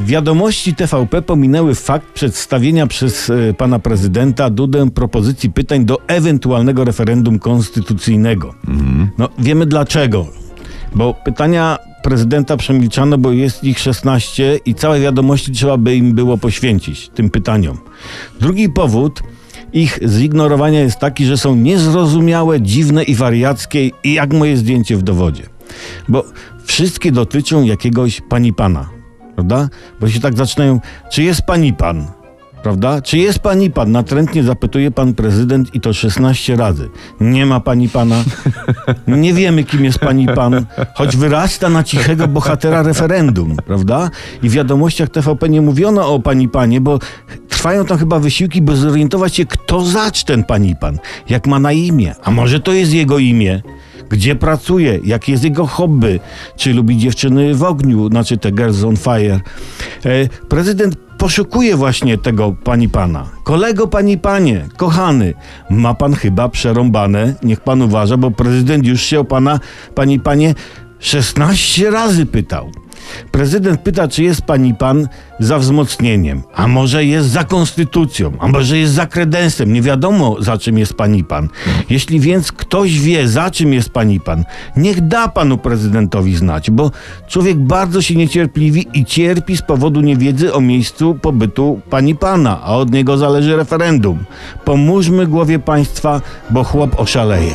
Wiadomości TVP pominęły fakt przedstawienia przez e, pana prezydenta Dudę propozycji pytań do ewentualnego referendum konstytucyjnego. No, wiemy dlaczego. Bo pytania prezydenta przemilczano, bo jest ich 16 i całe wiadomości trzeba by im było poświęcić, tym pytaniom. Drugi powód ich zignorowania jest taki, że są niezrozumiałe, dziwne i wariackie i jak moje zdjęcie w dowodzie. Bo wszystkie dotyczą jakiegoś pani pana, prawda? Bo się tak zaczynają, czy jest pani pan? Prawda? Czy jest pani pan? Natrętnie zapytuje pan prezydent i to 16 razy. Nie ma pani pana. Nie wiemy, kim jest pani pan, choć wyrasta na cichego bohatera referendum, prawda? I w wiadomościach TVP nie mówiono o pani panie, bo trwają tam chyba wysiłki, by zorientować się, kto zacz ten pani pan, jak ma na imię. A może to jest jego imię? Gdzie pracuje? Jakie jest jego hobby? Czy lubi dziewczyny w ogniu? Znaczy te girls on fire. E, prezydent poszukuje właśnie tego pani pana. Kolego pani panie, kochany, ma pan chyba przerąbane, niech pan uważa, bo prezydent już się o pana, pani panie, 16 razy pytał. Prezydent pyta, czy jest pani pan za wzmocnieniem, a może jest za konstytucją, a może jest za kredensem. Nie wiadomo, za czym jest pani pan. Jeśli więc ktoś wie, za czym jest pani pan, niech da panu prezydentowi znać, bo człowiek bardzo się niecierpliwi i cierpi z powodu niewiedzy o miejscu pobytu pani pana, a od niego zależy referendum. Pomóżmy głowie państwa, bo chłop oszaleje.